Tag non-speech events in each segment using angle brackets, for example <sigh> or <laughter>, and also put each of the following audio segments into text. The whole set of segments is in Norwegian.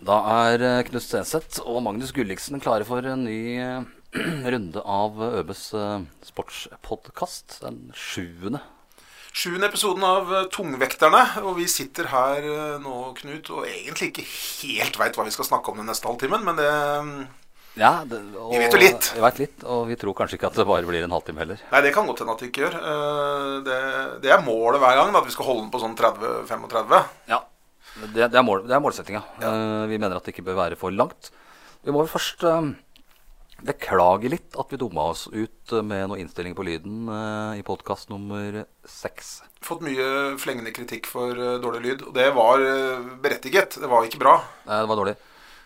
Da er eh, Knut Stenseth og Magnus Gulliksen klare for en ny eh, <clears throat> runde av Øbes eh, sportspodkast. Den sjuende. Sjuende episoden av Tungvekterne. Og vi sitter her nå, Knut, og egentlig ikke helt veit hva vi skal snakke om den neste halvtimen, men det Ja, det, og, Vi vet jo litt. Vi vet litt, og vi tror kanskje ikke at det bare blir en halvtime heller. Nei, det kan godt hende at vi ikke gjør. Det, det er målet hver gang, at vi skal holde den på sånn 30-35. Ja, Det, det, er, mål, det er målsettinga. Eh, vi mener at det ikke bør være for langt. Vi må vel først eh, beklage litt at vi dumma oss ut eh, med noen innstilling på lyden i podkast nummer seks. Fått mye flengende kritikk for dårlig lyd, og det var berettiget. Det var ikke bra. Nei, det var dårlig.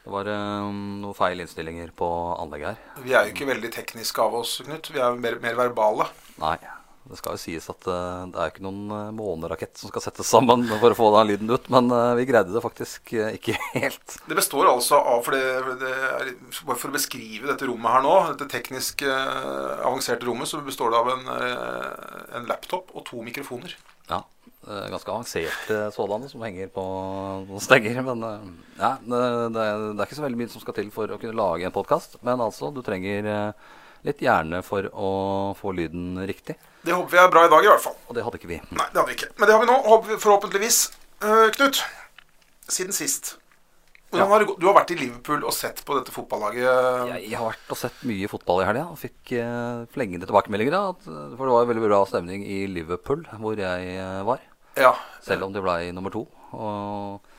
Det var noen feil innstillinger på anlegget her. Vi er jo ikke veldig tekniske av oss, Knut. Vi er mer, mer verbale. Nei. Det skal jo sies at eh, det er ikke noen uh, månerakett som skal settes sammen for å få den lyden ut, men eh, vi greide det faktisk eh, ikke <laughs> helt. Det består altså av for det, det er, for å beskrive dette rommet her nå, dette teknisk eh, avanserte rommet, så består det av en, eh, en laptop og to mikrofoner. Ja, eh, ganske avanserte sådanne som henger på noen stenger. Men eh, ja, det, det, er- det ikke så veldig mye som skal til for å kunne lage en podkast. Men altså, du trenger eh, litt hjerne for å få lyden riktig. Det håper vi er bra i dag, i hvert fall. Og det hadde ikke vi. Nei, det hadde vi ikke. Men det har vi nå, forhåpentligvis. Uh, Knut, siden sist. Ja. har du. Du har vært i Liverpool og sett på dette fotballaget. Jeg, jeg har vært og sett mye fotball i helga og fikk uh, flengende tilbakemeldinger. Da, at, for det var veldig bra stemning i Liverpool, hvor jeg uh, var. Ja. Selv om de ble nummer to. Og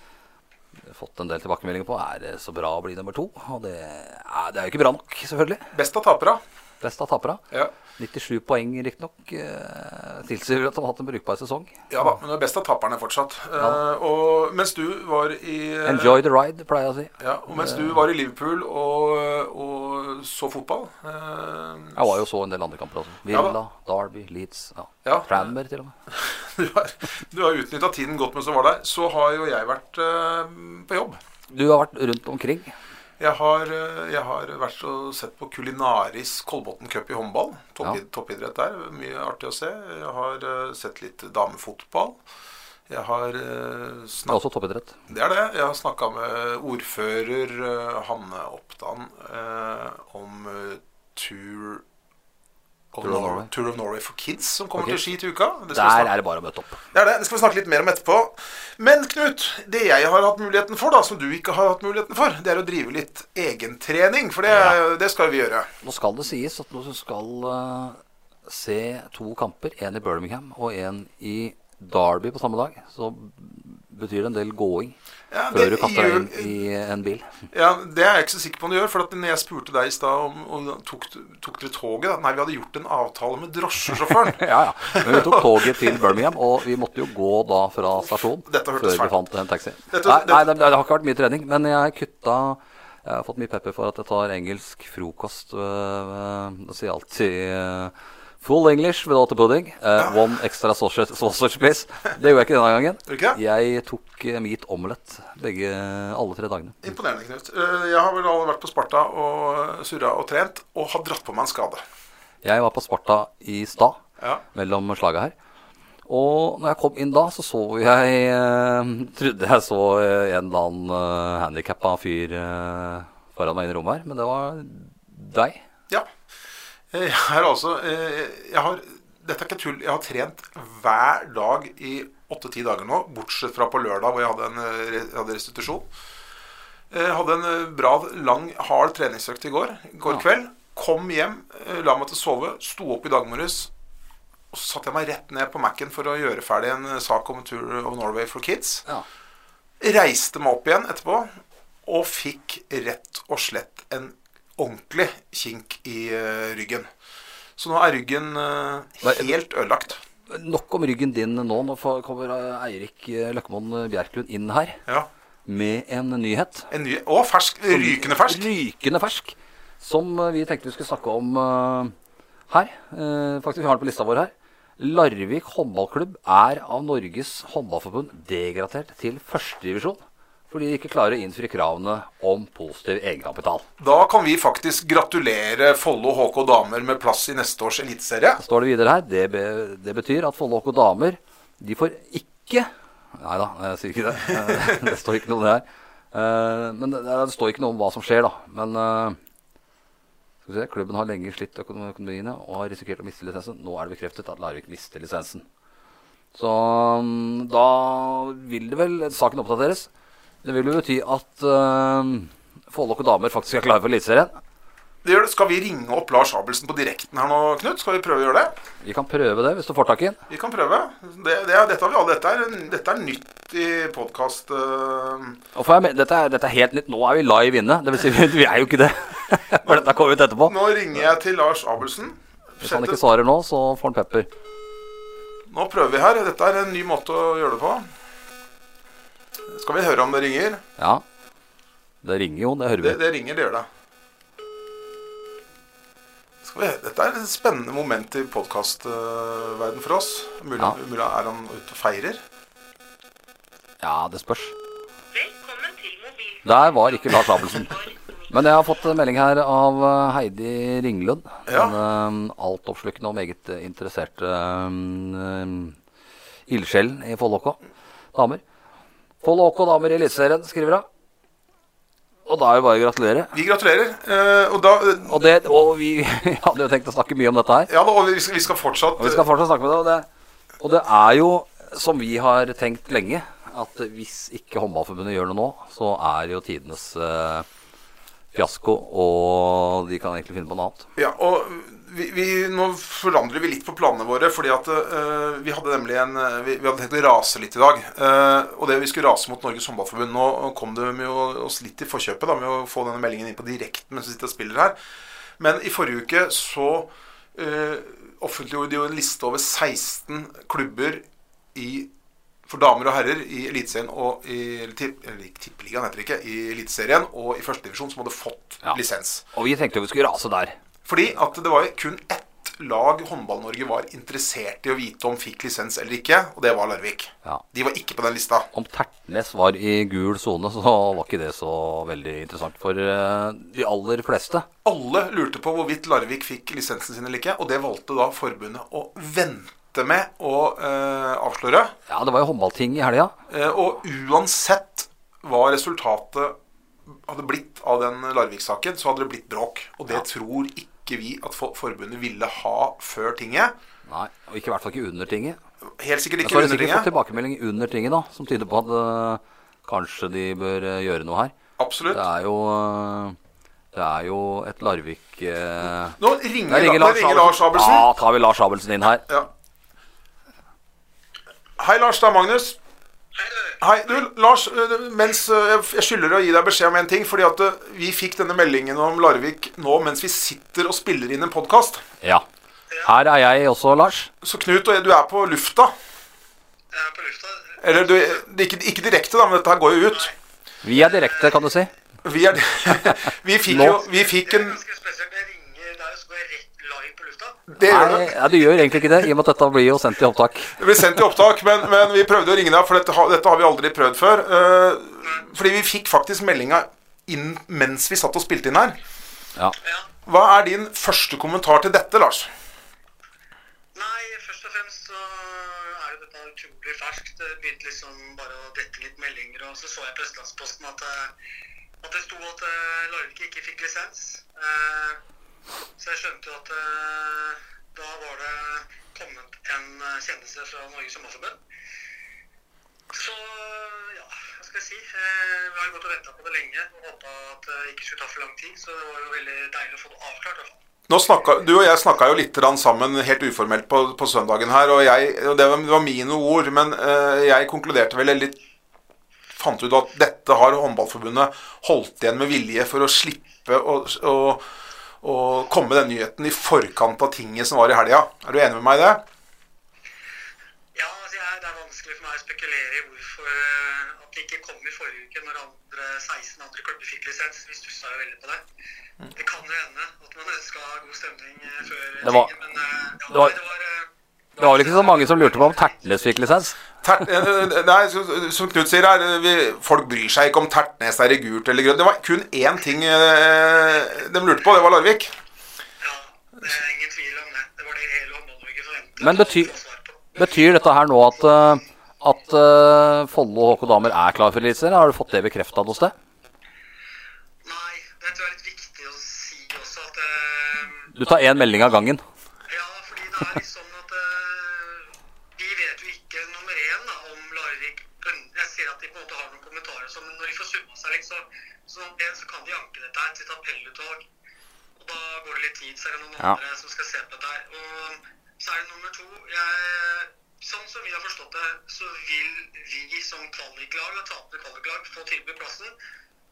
fått en del tilbakemeldinger på er det så bra å bli nummer to. Og det, er- det er jo ikke bra nok, selvfølgelig. Best av tapere. Best av tapere. Ja. 97 poeng, riktignok. Eh, tilsier at de har hatt en brukbar sesong. ja da, men det er best av taperne fortsatt. Eh, og mens du var i eh, Enjoy the ride, pleier jeg å si. Ja, og mens du var i Liverpool og, og så fotball eh, Jeg var jo så en del andre kamper også. Villa, ja, Derby, Leeds. Ja. Ja. Tranmere, til og med. <laughs> Du har, du har utnytta tiden godt mens du var der. Så har jo jeg vært på jobb. Du har vært rundt omkring. Jeg har, eh, jeg har vært og sett på Kulinaris Kolbotn Cup i håndball. Topp, Ja. Toppidrett der. Mye artig å se. Jeg har eh, sett litt damefotball. Jeg har uh, Det er også toppidrett. Det er det. Jeg har snakka med ordfører eh, Hanne Oppdan eh, om eh, Tour of Norway. Tour of Norway for Kids, som kommer okay. til. Ski til uka. Der snakke, er det bare å møte opp. det er det. det skal vi snakke litt mer om etterpå. Men Knut, det jeg har hatt muligheten for, da, som du ikke har hatt muligheten for, det er å drive litt egentrening. For det, det skal vi gjøre. Nå skal det sies at du skal uh, se to kamper, en i Birmingham og en i Derby på samme dag, så betyr det en del gåing Ja, før du kaster deg inn i en bil. Ja, Det er jeg ikke så sikker på om du gjør. For at når jeg spurte deg i stad om, om tok, tok dere toget da? Nei, vi hadde gjort en avtale med drosjesjåføren. <laughs> Ja, ja. Men vi tok toget til Birmingham, og vi måtte jo gå da fra stasjonen før vi fant en taxi. Dette- nei, nei det, det har ikke vært mye trening, men jeg kutta Jeg har fått mye pepper for at jeg tar engelsk frokost. øh, Det sier alltid øh, Full English without the pudding. Uh, one extra sausage, sausage, please. Det gjorde jeg ikke denne gangen. Ikke? Jeg tok eh, meat omelett begge, alle tre dagene. Imponerende, Knut. Uh, Jeg har vel alle vært på Sparta og surra og trent, og har dratt på meg en skade. Jeg var på Sparta i stad, Ja. mellom slaga her. Og når jeg kom inn da, så så jeg uh, Trodde jeg så eh, en eller annen uh, handikappa fyr eh, foran meg inn i rommet her, men det var deg. ja. Eh, Jeg har altså eh, jeg har, Dette er ikke tull. Jeg har trent hver dag i åtte-ti dager nå, bortsett fra på lørdag, hvor jeg hadde, en, eh, jeg hadde restitusjon. Jeg hadde en eh, bra, lang, hard treningsøkt i går, i går Ja. kveld. Kom hjem, eh, la meg til å sove, sto opp i dag morges. Og så satte jeg meg rett ned på Mac-en for å gjøre ferdig en eh, sak om Tour of Norway for Kids. Ja. reiste meg opp igjen etterpå og fikk rett og slett en ordentlig kink i eh, ryggen. Så nå er ryggen eh, helt ødelagt. Nok om ryggen din nå. Nå kommer eh, Eirik Løkkemoen Bjerklund inn her Ja. med en nyhet. En ny, og fersk, rykende fersk. Rykende fersk. Som vi tenkte vi skulle snakke om her. Faktisk, vi har den på lista vår her. Larvik håndballklubb er av Norges håndballforbund degradert til førstedivisjon. Fordi de ikke klarer å innfri kravene om positiv egenkapital. Da kan vi faktisk gratulere Follo HK damer med plass i neste års eliteserie. Står det videre her. Det, be, det betyr at Follo HK damer de får ikke Nei da, jeg sier ikke det. Eh, <laughs> det står ikke noe der. her. men det, det står ikke noe om hva som skjer, da. Men eh, skal vi se, klubben har lenge slitt økonomiene og har risikert å miste lisensen. Nå er det bekreftet at Larvik mister lisensen. Så mm, da vil det vel saken oppdateres. Det vil jo bety at uh, Follok og damer faktisk er klare for Eliteserien. Det gjør det. Skal vi ringe opp Lars Abelsen på direkten her nå, Knut? Skal vi prøve å gjøre det? Vi kan prøve det hvis du får tak i den. Vi kan prøve. Det, det, dette, har vi. Dette, er, dette er nytt i podkast. Jeg med- Dette, dette er helt nytt. Nå er vi live inne. Det vil si, <laughs> vi er jo ikke det. <laughs> For dette kommer ut etterpå. Nå ringer jeg til Lars Abelsen. Hvis han ikke svarer nå, så får han pepper. Nå prøver vi her. Dette er en ny måte å gjøre det på. Skal vi høre om det ringer? Ja. Det ringer jo, det hører vi. det ringer, det gjør det. Skal vi, dette er et spennende moment i podkastverden for oss. Mulig, Ja. mulig er han ute og feirer? Ja, det spørs. Velkommen til mobil. Der var ikke Lars Abelsen. Men jeg har fått melding her av eh, Heidi Ringlund. Ja. En eh, altoppslukende og meget interesserte interessert uh, ildsjelen i Follåkå damer. Follåkå damer i Eliteserien, skriver hun. Og da er det bare å gratulere. Vi gratulerer. Uh, og da Og, det, og <laughs> vi hadde jo tenkt å snakke mye om dette her. Ja, og vi skal, vi skal fortsatt Og vi skal fortsatt snakke med det. Og det, og det er jo, som vi har tenkt lenge, at hvis ikke Håndballforbundet gjør noe nå, så er jo tidenes uh, fiasko, og de kan egentlig finne på noe annet. Ja, og vi, vi, nå forandrer vi litt på planene våre, fordi at uh, vi hadde nemlig en eh, vi, vi hadde tenkt å rase litt i dag. Uh, og det vi skulle rase mot Norges Håndballforbund Nå kom det med oss litt i forkjøpet da, med å få denne meldingen inn på direkten mens vi sitter og spiller her. Men i forrige uke så uh, offentliggjorde de jo en liste over 16 klubber i for damer og herrer i Eliteserien og i Tippeligaen heter det ikke, i Eliteserien og i førstedivisjon som hadde fått Ja. lisens. Og vi tenkte jo vi skulle rase der. Fordi at det var jo kun ett lag Håndball-Norge var interessert i å vite om fikk lisens eller ikke, og det var Larvik. Ja. De var ikke på den lista. Om Tertnes var i gul sone, så var ikke det så veldig interessant for eh, de aller fleste. Alle lurte på hvorvidt Larvik fikk lisensen sin eller ikke, og det valgte da forbundet å vente med å eh, avsløre. Ja, det var jo håndballting i helga. Eh, og uansett hva resultatet hadde blitt av den Larvik-saken, så hadde det blitt bråk. Og det tror ikke vi at for forbundet ville ha før tinget. Nei, og ikke i hvert fall ikke under tinget. Helt sikkert ikke så har de under sikkert fått tinget. tilbakemelding under tinget, da, som tyder på at uh, kanskje de bør eh, gjøre noe her. Absolutt. Det er jo Uh, Det er jo et Larvik eh, Nå ringer, ringer Lars ringer Lars Abelsen. Ja, tar vi Lars Abelsen inn her. Ja. Hei, Lars. Det er Magnus. Hei, du. Lars. øh, Mens øh, jeg- skylder å gi deg beskjed om en ting. Fordi at øh, vi fikk denne meldingen om Larvik nå mens vi sitter og spiller inn en podkast. Ja. Her er jeg også, Lars. Så Knut, og jeg, du er på lufta. Jeg er på lufta. Eller du, ikke, ikke direkte, da, men dette her går jo ut. Vi er direkte, kan du si. Vi, er, <laughs> vi fikk jo Vi fikk en ganske spesielt. Jeg ringer deg, og så går jeg rett live på lufta. Det gjør Nei, det. ja, du gjør egentlig ikke det, i og med at dette blir jo sendt i opptak. Det blir sendt i opptak, men, men vi prøvde å ringe deg, for dette, har- dette har vi aldri prøvd før. Uh, fordi vi fikk faktisk meldinga inn mens vi satt og spilte inn her. Ja. Ja. Hva er din første kommentar til dette, Lars? Nei, først og fremst så er jo dette utrolig ferskt. Det begynte liksom bare å dette litt meldinger, og så så jeg på Østlandsposten at, eh, at det sto at eh, Larvik ikke fikk lisens. Eh, Så jeg skjønte jo at eh, da var det kommet en eh, kjennelse fra Norges Sommerforbund. Så ja, hva skal jeg si. Eh, Vi har gått og venta på det lenge og håpa at det ikke skulle ta for lang tid. Så det var jo veldig deilig å få det avklart. i. Nå snakket, du og jeg snakka jo litt sammen helt uformelt på, på søndagen her, og, jeg, og det, var, det var mine ord, men uh, jeg konkluderte vel litt Fant ut at dette har Håndballforbundet holdt igjen med vilje for å slippe å, å, å komme med den nyheten i forkant av tinget som var i helga. Er du enig med meg i det? Ja, altså jeg, Det er vanskelig for meg å spekulere i hvorfor eh, at det ikke kom i forrige uke, når andre, 16 andre klubber fikk lisens. Vi stussa jo veldig på det. Det kan jo hende at man ønska god stemning eh, før Det var- tinget, men eh, ja, det var- det var Det var vel ikke så mange som lurte på om Tertnes fikk lisens? Ter, eh, nei, som Knut sier her, vi, folk bryr seg ikke om Tertnes er i gult eller grønt. Det var kun én ting eh, de lurte på, det var Larvik. Ja, det er ingen tvil om det. Det var det hele Håndball-Norge forventet. Men betyr-. Betyr dette her nå at, eh, at eh, Follo og HK Damer er klar for Eliteserien? Har du fått det bekrefta noe sted? det tror jeg er litt viktig å si også at eh, Du tar én melding av gangen. Ja, fordi det er litt en, så kan de anke dette her til et appellutvalg. Og da går det litt tid, så er det noen Ja. andre som skal se på dette her. Og så er det nummer to jeg, Sånn som vi har forstått det, så vil vi som kvaliklag, og tapende kvaliklag, få tilby plassen.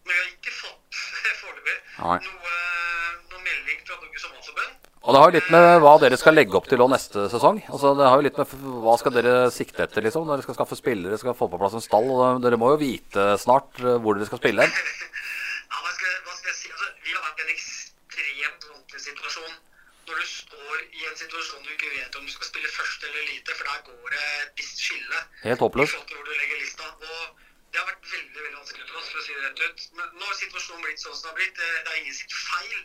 Men vi har ikke fått <laughs> foreløpig noe, noe melding fra Norges Sommerforbund. Og det har jo litt med hva dere skal legge opp til nå neste sesong. Altså det har jo litt med Hva skal dere sikte etter, liksom? Når dere skal skaffe spillere, skal få på plass en stall. Og dere må jo vite snart eh, hvor dere skal spille hen. <laughs> Ja, hva skal, hva skal jeg si? Altså, vi har vært i en ekstremt vanskelig situasjon. Når du står i en situasjon du ikke vet om du skal spille først eller lite, for der går det et visst skille. Helt håpløst. hvor du legger lista. Og det har vært veldig veldig vanskelig for oss, for å si det rett ut. Men nå har situasjonen blitt sånn som den har blitt. Det, det er ingen sitt feil.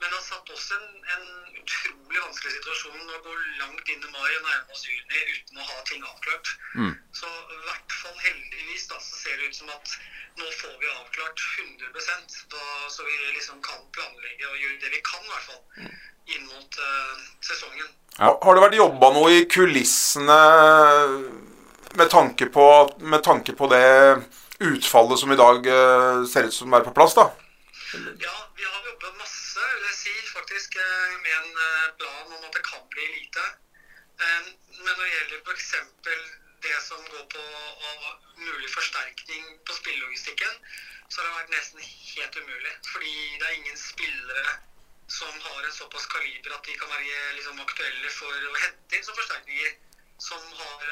Men det har satt oss i en, en utrolig vanskelig situasjon å gå langt inn i mai og nærme oss juni uten å ha ting avklart. Mm. Så i hvert fall heldigvis da, så ser det ut som at nå får vi avklart 100% da, så vi liksom kan planlegge og gjøre det vi kan i hvert fall inn mot uh, sesongen. Ja. Har det vært jobba noe i kulissene med tanke på, med tanke på det utfallet som i dag uh, ser ut som er på plass, da? Ja, vi har jobbet masse, vil jeg si, faktisk eh, med en eh, plan om at det kan bli lite. Eh, Men når det gjelder f.eks. det som går på mulig forsterkning på spillelogistikken, så har det vært nesten helt umulig. Fordi det er ingen spillere som har en såpass kaliber at de kan være liksom, aktuelle for å hente inn som forsterkninger. Som har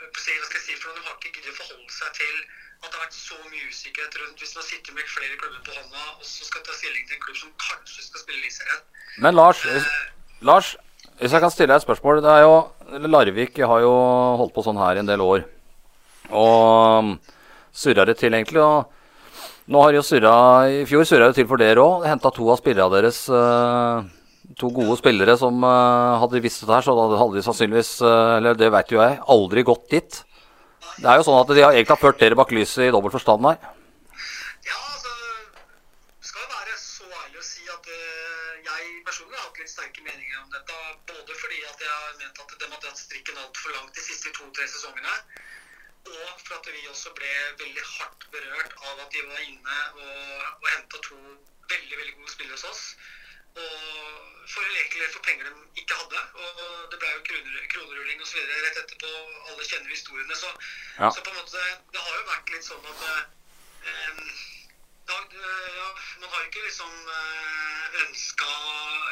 hva skal jeg si for noe, De har ikke giddet å forholde seg til at det har vært så mye usikkerhet rundt hvis man sitter med flere klubber på hånda og så skal ta stilling til en klubb som kanskje skal spille Eliteserien. Men Lars, hvis, Lars, hvis jeg kan stille deg et spørsmål. Det er jo, Larvik har jo holdt på sånn her i en del år. Og surra det til, egentlig. Og nå har jo surra I fjor surra det til for dere òg. Henta to av spillerne deres. eh, to gode spillere som eh, hadde visst det her, så hadde de sannsynligvis, eh, eller det vet jo jeg, aldri gått dit. Det er jo sånn at de har egentlig har ført dere bak lyset i dobbelt forstand her. Ja, altså Skal jo være så ærlig å si at eh, jeg personlig har hatt litt sterke meninger om dette. Både fordi at jeg har at de hadde hatt strikken altfor langt de siste to-tre sesongene. Og for at vi også ble veldig hardt berørt av at de var inne og, og henta to veldig veldig gode spillere hos oss. Og for egentlig for penger de ikke hadde. Og det ble jo kroner, kronerulling osv. rett etterpå. Alle kjenner historiene. Så, Ja. så på en måte Det har jo vært litt sånn at eh, eh, ja, Man har jo ikke liksom eh, ønska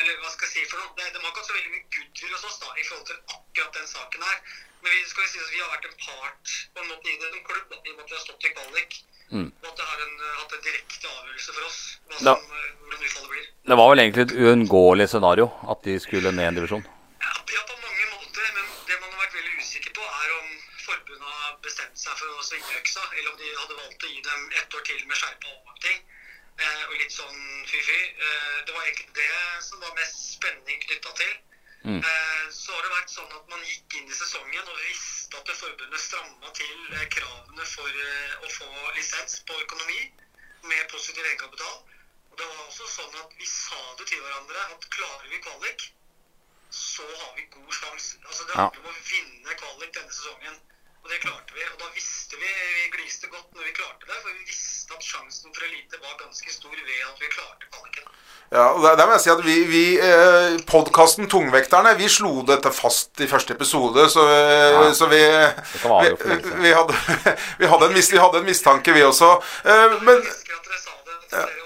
Eller hva skal jeg si for noe? Det, de har ikke hatt så veldig mye goodwill hos oss da, i forhold til akkurat den saken her. Men vi skal jo si vi har vært en part på en måte i det som klubb, da, i og med at vi har stått i kvalik. Mm. Og at det har en, hatt en direkte avgjørelse for oss hva som, eh, hvordan utfallet blir. Det var vel egentlig et uunngåelig scenario at de skulle ned en divisjon. Ja, ja, på mange måter. Men det man har vært veldig usikker på, er om forbundet har bestemt seg for å svinge øksa, eller om de hadde valgt å gi dem ett år til med skjerpa overnatting. Eh, og litt sånn fy-fy. Eh, det var egentlig det som var mest spenning knytta til. Mm. Eh, så har det vært sånn at man gikk inn i sesongen og visste at forbundet stramma til eh, kravene for eh, å få lisens på økonomi med positiv egenkapital. Og det var også sånn at vi sa det til hverandre at klarer vi kvalik, så har vi god sjanse. Altså, det handler om å vinne kvalik denne sesongen. Og det klarte vi. Og da visste vi Vi gliste godt når vi klarte det, for vi visste at sjansen for elite var ganske stor ved at vi klarte kvaliken. Ja, og der, der må jeg si at vi, vi eh, Podkasten Tungvekterne Vi slo dette fast i første episode, så, ja. så vi, vi, vi, hadde, <laughs> vi, hadde en mis, vi hadde en mistanke, vi også. Eh, men Jeg husker at dere sa det. Dere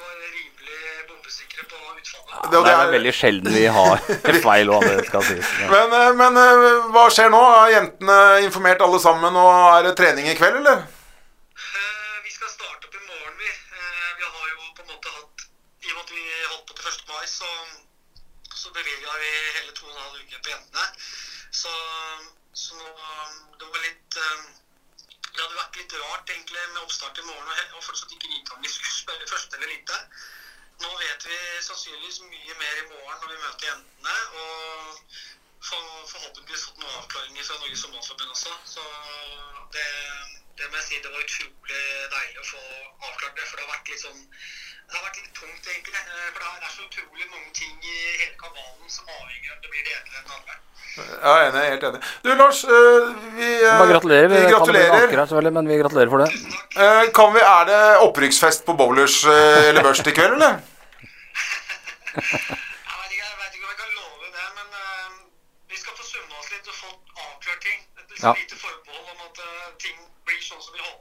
det, Det er veldig sjelden vi har <laughs> feil, hva det skal sies. Ja. Men, eh, men eh, hva skjer nå? Er jentene informert alle sammen, og er det trening i kveld, eller? Eh, vi skal starte opp i morgen, vi. Eh, vi har jo på en måte hatt I og med at vi holdt på til 1. mai, så, så bevilga vi hele to og en halv uke på jentene. Så, så nå Det var litt eh, Det hadde vært litt rart egentlig med oppstart i morgen og, fortsatt ikke vite om vi skulle spille første eller lite. Nå vet vi sannsynligvis mye mer i morgen når vi møter jentene. Og for, forhåpentligvis fått noen avklaringer fra Norges Håndballforbund også. Så det, det må jeg si det var utrolig deilig å få avklart det. For det har vært litt sånn det har vært litt tungt, egentlig. eh, For det er- så utrolig mange ting i hele kabalen som avhenger av om det blir det ene eller det andre. Jeg er enig, helt enig. Du, Lars, øh, vi, øh, Bare gratulerer. vi kan gratulerer. Akkurat, men vi gratulerer for det. Eh, kan vi, er det opprykksfest på Bowlers eller børst i kveld, eller? <laughs> Jeg vet ikke, ikke om jeg kan love det, men eh, vi skal få summa oss litt og få avklart ting. Et Ja. lite forbehold om at eh, ting blir sånn som vi håper.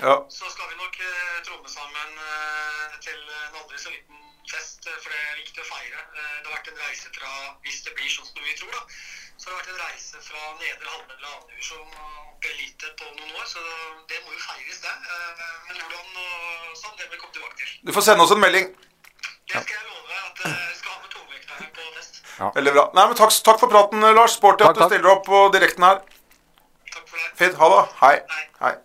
Ja. Så skal vi nok eh, tromme sammen eh, til en aldri så liten fest, eh, for det er viktig å feire. Eh, det har vært en reise fra, hvis det blir sånn som vi tror, da, så har det vært en reise fra nedre halvdel av andredivisjon og opp i elite på noen år, så det må jo feires, det. Eh, men hvordan og sånn, det vil vi komme tilbake til. Du får sende oss en melding. Det skal jeg love at eh, jeg skal ha med tungvekterne på fest. Veldig bra. Nei, men takk, takk for praten, Lars. Sporty at du stiller opp på direkten her. Takk for det. Fint. Ha det. Hei. Hei. Hei.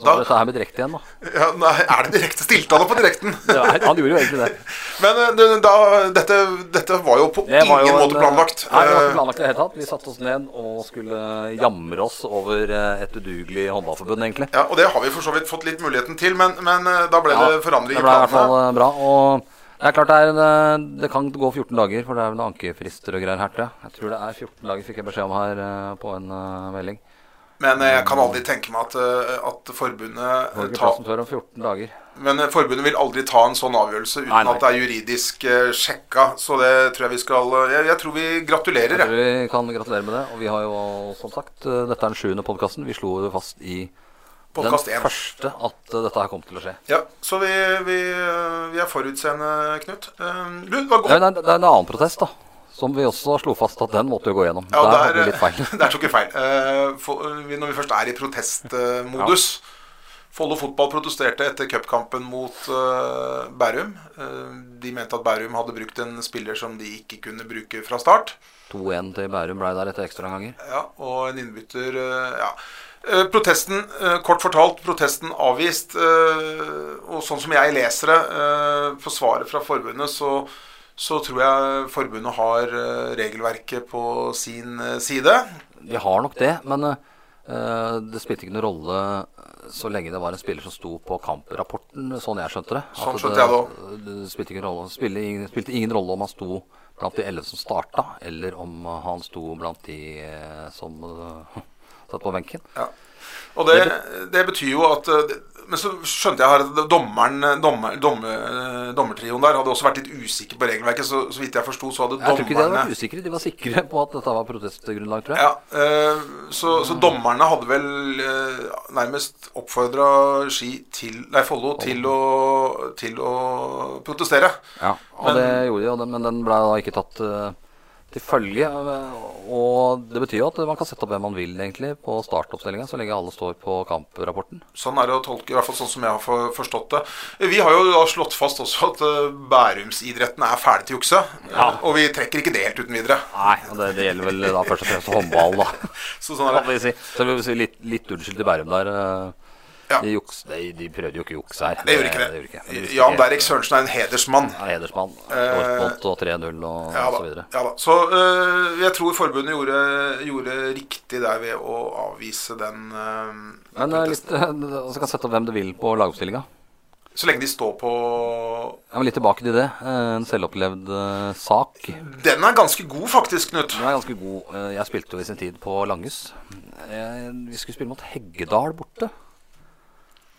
Så dette her med direkte igjen, da. Ja, nei, er det direkte? Stilte han opp på direkten? <laughs> Er, han gjorde jo egentlig det. <laughs> Men eh, da, dette, dette var jo på var ingen jo måte en, planlagt. Nei, det var Eh, ikke planlagt i det hele tatt. Vi satte oss ned og skulle jamre oss over eh, et udugelig håndballforbund, egentlig. Ja, og det har vi for så vidt fått litt muligheten til, men, men eh, da ble Ja, det forandring Det ble i hvert fall eh, bra. Og det er klart det, er, en, eh, det kan gå 14 dager, for det er vel ankefrister og greier her, til. jeg. Tror det er 14 dager, fikk jeg beskjed om her eh, på en eh, melding. Men eh, jeg kan aldri tenke meg at, eh, at forbundet eh, tar om 14 dager. Men forbundet vil aldri ta en sånn avgjørelse uten Nei, nei. at det er juridisk sjekka. Så det tror jeg vi skal Jeg, jeg tror vi gratulerer, Jeg tror vi kan gratulere med det. Og vi har jo som sagt Dette er den sjuende podkasten. Vi slo det fast i Podcast den 1. første at dette her kom til å skje. Ja, så vi, vi, vi er forutseende, Knut. Du, det var er, det er en annen protest, da. Som vi også slo fast at den måtte jo gå gjennom. Ja, der der, litt feil. <laughs> der tok vi feil. Eh, for, når vi først er i protestmodus Follo fotball protesterte etter cupkampen mot uh, Bærum. Eh, de mente at Bærum hadde brukt en spiller som de ikke kunne bruke fra start. 2-1 til Bærum ble der etter ekstraomganger. Ja, og en innbytter uh, Ja. Protesten, kort fortalt, protesten avvist. Og sånn som jeg leser det, på svaret fra forbundet, så, så tror jeg forbundet har eh, regelverket på sin eh, side. Vi har nok det, men eh, det spilte ikke noen rolle så lenge det var en spiller som sto på kamprapporten, sånn jeg skjønte det. Sånn skjønte jeg det det, spilte, ingen rolle, spilte, ingen, spilte ingen rolle om han sto blant de elleve som starta, eller om han sto blant de som <laughs> satt på benken. Ja. Og det, det betyr jo at Men så skjønte jeg at dommeren, dommer, dommer, dommertrioen der hadde også vært litt usikker på regelverket. Så, så vidt jeg forsto, så hadde Jeg tror ikke de vært usikre. De var sikre på at dette var protestgrunnlag, tror jeg. Ja, eh, så, så dommerne hadde vel eh, nærmest oppfordra Ski til Nei, Follo til til å protestere. Ja, og det gjorde de, men den ble da ikke tatt eh, til følge. eh, Og det betyr jo at man kan sette opp hvem man vil egentlig på startoppstillinga, så lenge alle står på kamprapporten. Sånn er det å tolke, i hvert fall sånn som jeg har forstått det. Vi har jo da slått fast også at uh, Bærumsidretten er ferdig til jukse. Ja. Og vi trekker ikke det helt uten videre. Nei, og det, det gjelder vel da først og fremst håndball, da. <laughs> Så sånn er det. Så vi si litt, litt unnskyld til Bærum der. Ja. De, juks, de, de prøvde jo ikke å jukse her. Det gjorde ikke det. det. ikke. det de Jan ikke- Derek Sørensen er en hedersmann. Ja, hedersmann. Eh, Dortmund og 3-0 og, Ja og så videre. Ja, da. Så øh, jeg tror forbundet gjorde, gjorde riktig der ved å avvise den øh, Men litt, så kan sette opp hvem du vil på lagoppstillinga. Så lenge de står på Jeg må litt tilbake til det. En selvopplevd uh, sak. Den er ganske god, faktisk, Knut. Den er ganske god. Jeg spilte jo i sin tid på Langhus. Vi skulle spille mot Heggedal borte.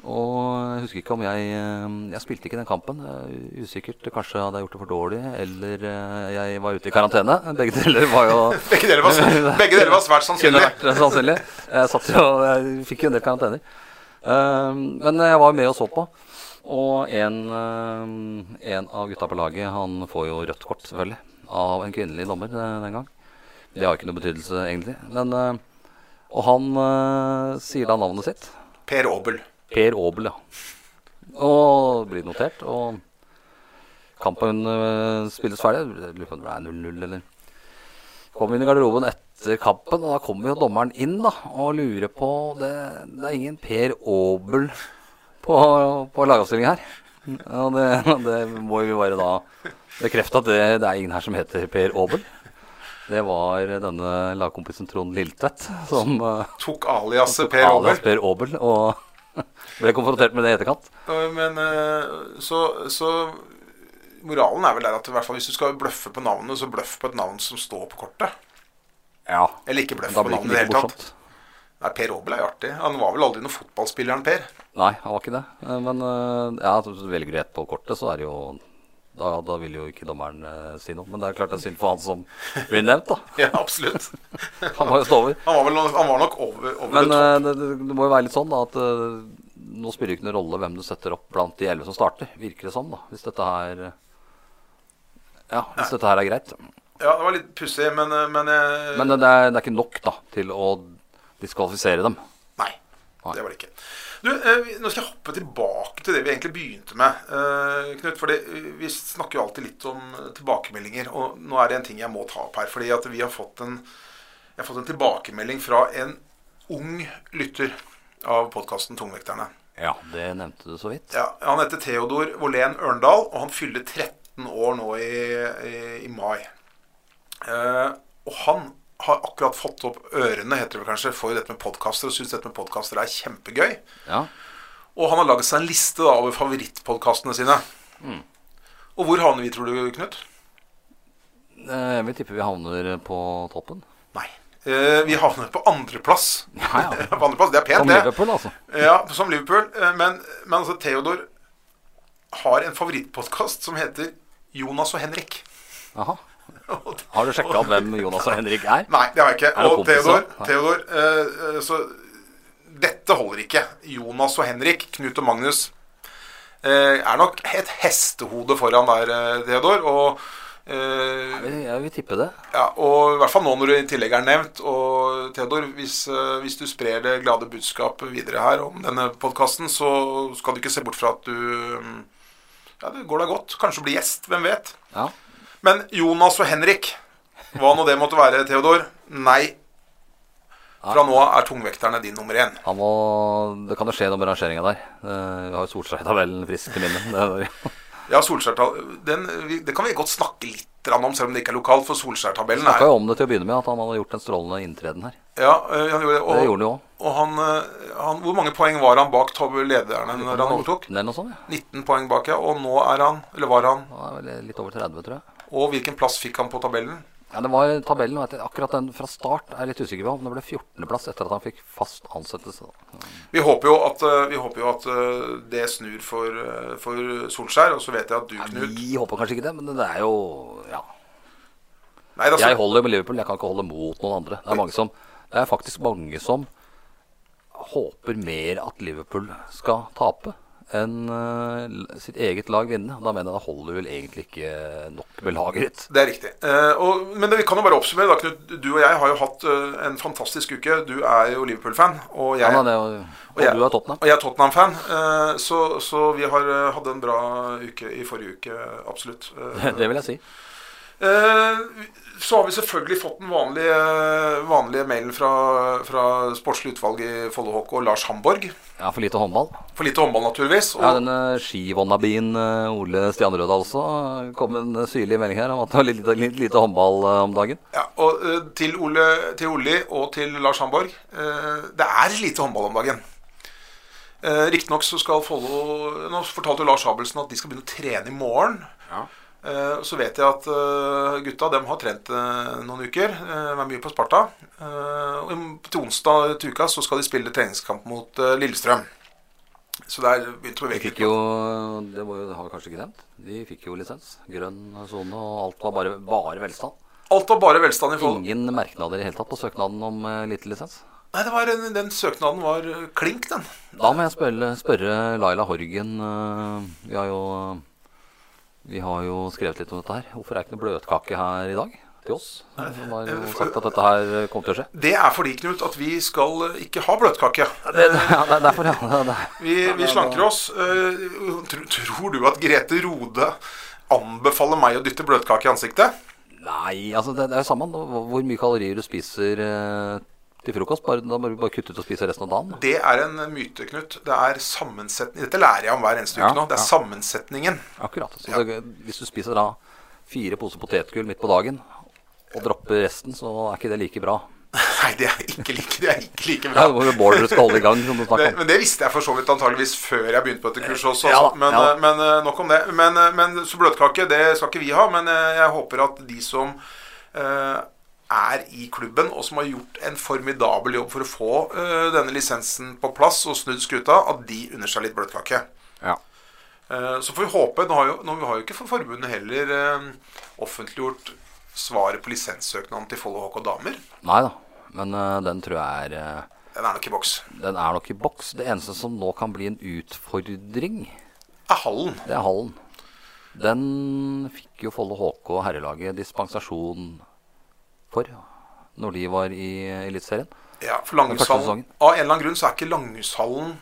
Og jeg husker ikke om jeg eh, Jeg spilte ikke den kampen. Eh, Usikkert. Kanskje hadde jeg gjort det for dårlig, eller eh, jeg var ute i karantene. Begge deler var jo <laughs> Begge deler var, <laughs> begge deler var svært sannsynlig. vært sannsynlig. Jeg, satt jo, jeg fikk jo en del karantener. Men jeg var med og så på. Og en, en av gutta på laget Han får jo rødt kort, selvfølgelig, av en kvinnelig dommer den gang. Det har ikke noe betydelse, egentlig. Men, og han sier da navnet sitt. Per Aabel. Per Aabel, ja. Og blir notert. Og kampen uh, spilles ferdig. Lurer på om det ble 0-0, eller Kommer inn i garderoben etter kampen, og da kommer jo dommeren inn da, og lurer på Det, det er ingen Per Aabel på, på lagavstillingen her. Og det, det må vi bare da bekrefte at det, det er ingen her som heter Per Aabel. Det var denne lagkompisen Trond Liltvedt som uh, Tok aliaset Per alias Aabel. Per Aabel og Ble konfrontert med det i etterkant. Men eh, så, så moralen er vel der at i hvert fall hvis du skal bløffe på navnet, så bløff på et navn som står på kortet. Ja. Eller ikke bløff på navnet i det hele tatt. Nei, Per Aabel er jo artig. Han var vel aldri noen fotballspilleren, Per. Nei, han var ikke det. Eh, Men eh, ja, velger du ett på kortet, så er det jo da, da vil jo ikke dommeren eh, si noe. Men det er klart det er synd for han som blir nevnt, da. <laughs> Ja, absolutt. <laughs> Han må jo stå over. Han var, vel, han var nok over, over Men det eh, det, det, må jo være litt sånn da at eh, nå spiller det ikke noen rolle hvem du setter opp blant de elleve som starter, virker det som, da. Hvis dette her eh, Ja, hvis dette her er greit. Ja, det var litt pussig, men, eh, men, jeg- Men det er, det er ikke nok da til å diskvalifisere dem. Nei, det var det ikke. Du, eh, Nå skal jeg hoppe tilbake til det vi egentlig begynte med, eh, Knut. For vi snakker jo alltid litt om eh, tilbakemeldinger. Og nå er det en ting jeg må ta opp her. Fordi at vi har fått en, jeg har fått en tilbakemelding fra en ung lytter av podkasten Tungvekterne. Ja, det nevnte du så vidt. Ja, han heter Theodor Volén Ørndal, og han fyller 13 år nå i, i, i mai. Eh, og han har akkurat fått opp ørene heter det vel kanskje, for dette med podkaster, og syns dette med podkaster er kjempegøy. Ja. Og han har laget seg en liste da, over favorittpodkastene sine. Og hvor havner vi, tror du, Knut? Eh, Jeg vil tippe vi havner på toppen. Nei. Eh, vi havner på andreplass. Ja, ja. <laughs> på andreplass. Det er pent, Som det. Liverpool, altså. Ja, som Liverpool. Eh, Men, men altså, Theodor har en favorittpodkast som heter Jonas og Henrik. Jaha. <laughs> Har du sjekka hvem Jonas og Henrik er? Nei, det har jeg ikke. Og? Theodor, Theodor eh, Så dette holder ikke. Jonas og Henrik, Knut og Magnus, uh, er nok et hestehode foran der, Theodor. Og, Uh, Jeg vil, tippe det. ja, og i hvert fall nå når du i tillegg er nevnt. Og Theodor, hvis, hvis du sprer det glade budskap videre her om denne podkasten, så skal du ikke se bort fra at du mm, Ja, det går deg godt. Kanskje bli gjest. Hvem vet? Ja. Men Jonas og Henrik, hva nå det måtte være, Theodor? Nei. Fra nå av er tungvekterne din nummer én. Han må, det kan jo skje noe med rangeringa der. Eh, Vi har jo Solskjær-tabellen frisk til minne. Ja, Solskjær den, Det kan vi godt snakke litt om, selv om det ikke er lokalt. For Solskjær-tabellen Snakka er jo om det til å begynne med, at han hadde gjort en strålende inntreden her. ja, han gjorde det. Det gjorde han jo òg. og han, øh, han Hvor mange poeng var han bak lederne når han overtok? Eller noe sånt. Ja. 19 poeng bak, ja. Og nå er han Eller var han er litt over 30, tror jeg. Og hvilken plass fikk han på tabellen? Ja, det var tabellen, og. Akkurat den fra start er jeg litt usikker på. Men det ble 14.-plass etter at han fikk fast ansettelse. Vi håper jo at, vi håper jo at øh, det snur for, øh, for Solskjær. Og så vet jeg at du, Nei, Knut vi håper kanskje ikke det, men det er jo Ja. Nei, er så- Jeg holder med Liverpool, jeg kan ikke holde mot noen andre. Det er, mange som, det er faktisk mange som håper mer at Liverpool skal tape enn uh, sitt eget lag vinne. Da mener jeg da holder vel egentlig ikke nok med laget ditt. Det er riktig. Uh, og, men vi kan jo bare oppsummere. da, Knut. Du og jeg har jo hatt uh, en fantastisk uke. Du er jo Liverpool-fan. Og jeg, Ja, da, det, jo- og jeg- du er Tottenham. og jeg er Tottenham-fan. Eh, så, så vi har eh, hatt en bra uke i forrige uke. Absolutt. Eh, <laughs> Det vil jeg si. Eh, så har vi selvfølgelig fått den vanlige, vanlige mailen fra, fra sportslig utvalg i Follo HK, Lars Hamborg. Ja, for lite håndball. For lite håndball, naturligvis. Og, Ja, denne skivonnabien eh, Ole Stianrød altså. kom en syrlig melding her om at det var litt, litt, litt lite håndball eh, om dagen. Ja, og eh, til, Ole, til Ole og til Lars Hamborg eh, Det er lite håndball om dagen. Eh, Riktignok så skal Follo Nå fortalte jo Lars Abelsen at de skal begynne å trene i morgen. Ja. Eh, så vet jeg at eh, gutta dem har trent eh, noen uker. De er mye på Sparta. Til onsdag til uka så skal de spille treningskamp mot Lillestrøm. Så der begynte å De jo, det var jo, det har kanskje ikke nevnt, de fikk jo lisens. Grønn sone, og alt var bare, bare velstand. Alt var bare velstand i forhold Ingen merknader i hele tatt på søknaden om uh, lite lisens. Nei, det var en, den søknaden var klink, den. Da må jeg spørre, spørre Laila Horgen. vi, har jo, vi har jo skrevet litt om dette her. Hvorfor er det ikke noe bløtkake her i dag til oss? Som har jo sagt at dette her eh, kommer til å skje. Det er fordi, Knut, at vi skal eh, ikke ha bløtkake. Det, ja, det er derfor, ja. Det, det. Vi, vi slanker oss. Eh, tror du at Grete Rode anbefaler meg å dytte bløtkake i ansiktet? Nei, altså det, er jo samme hvor mye kalorier du spiser eh, til frokost. Bare, da må du bare kutte ut og spise resten av dagen. da. Det er en myte, Knut. Det er sammensetning Dette lærer jeg om hver eneste Ja, uke nå. Det er ja. sammensetningen. Akkurat. Så det, hvis du spiser da fire poser potetgull midt på dagen og dropper resten, så er ikke det like bra. <laughs> Nei, det er ikke like, det er ikke like Ja, bra. jo Bård skal holde i gang, som du Det, om. men det visste jeg for så vidt antageligvis før jeg begynte på dette kurset også. Ja da, altså. men, ja eh, men eh, nok om det. Men, eh, men så bløtkake, det skal ikke vi ha. Men jeg håper at de som eh, er i klubben, og som har gjort en formidabel jobb for å få uh, denne lisensen på plass og snudd skuta, at de unner seg litt bløtkake. Ja. Uh, Så får vi håpe Nå har jo, nå har jo ikke for forbundet heller uh, offentliggjort svaret på lisenssøknaden til Follo HK Damer. Nei da, men den tror jeg er Den er nok i boks. Den er nok i boks. Det eneste som nå kan bli en utfordring, Er hallen. det er hallen. Den fikk jo Follo HK herrelaget dispensasjon for når de var i Eliteserien. Ja, for Langhushallen. Av en eller annen grunn så er ikke Langhushallen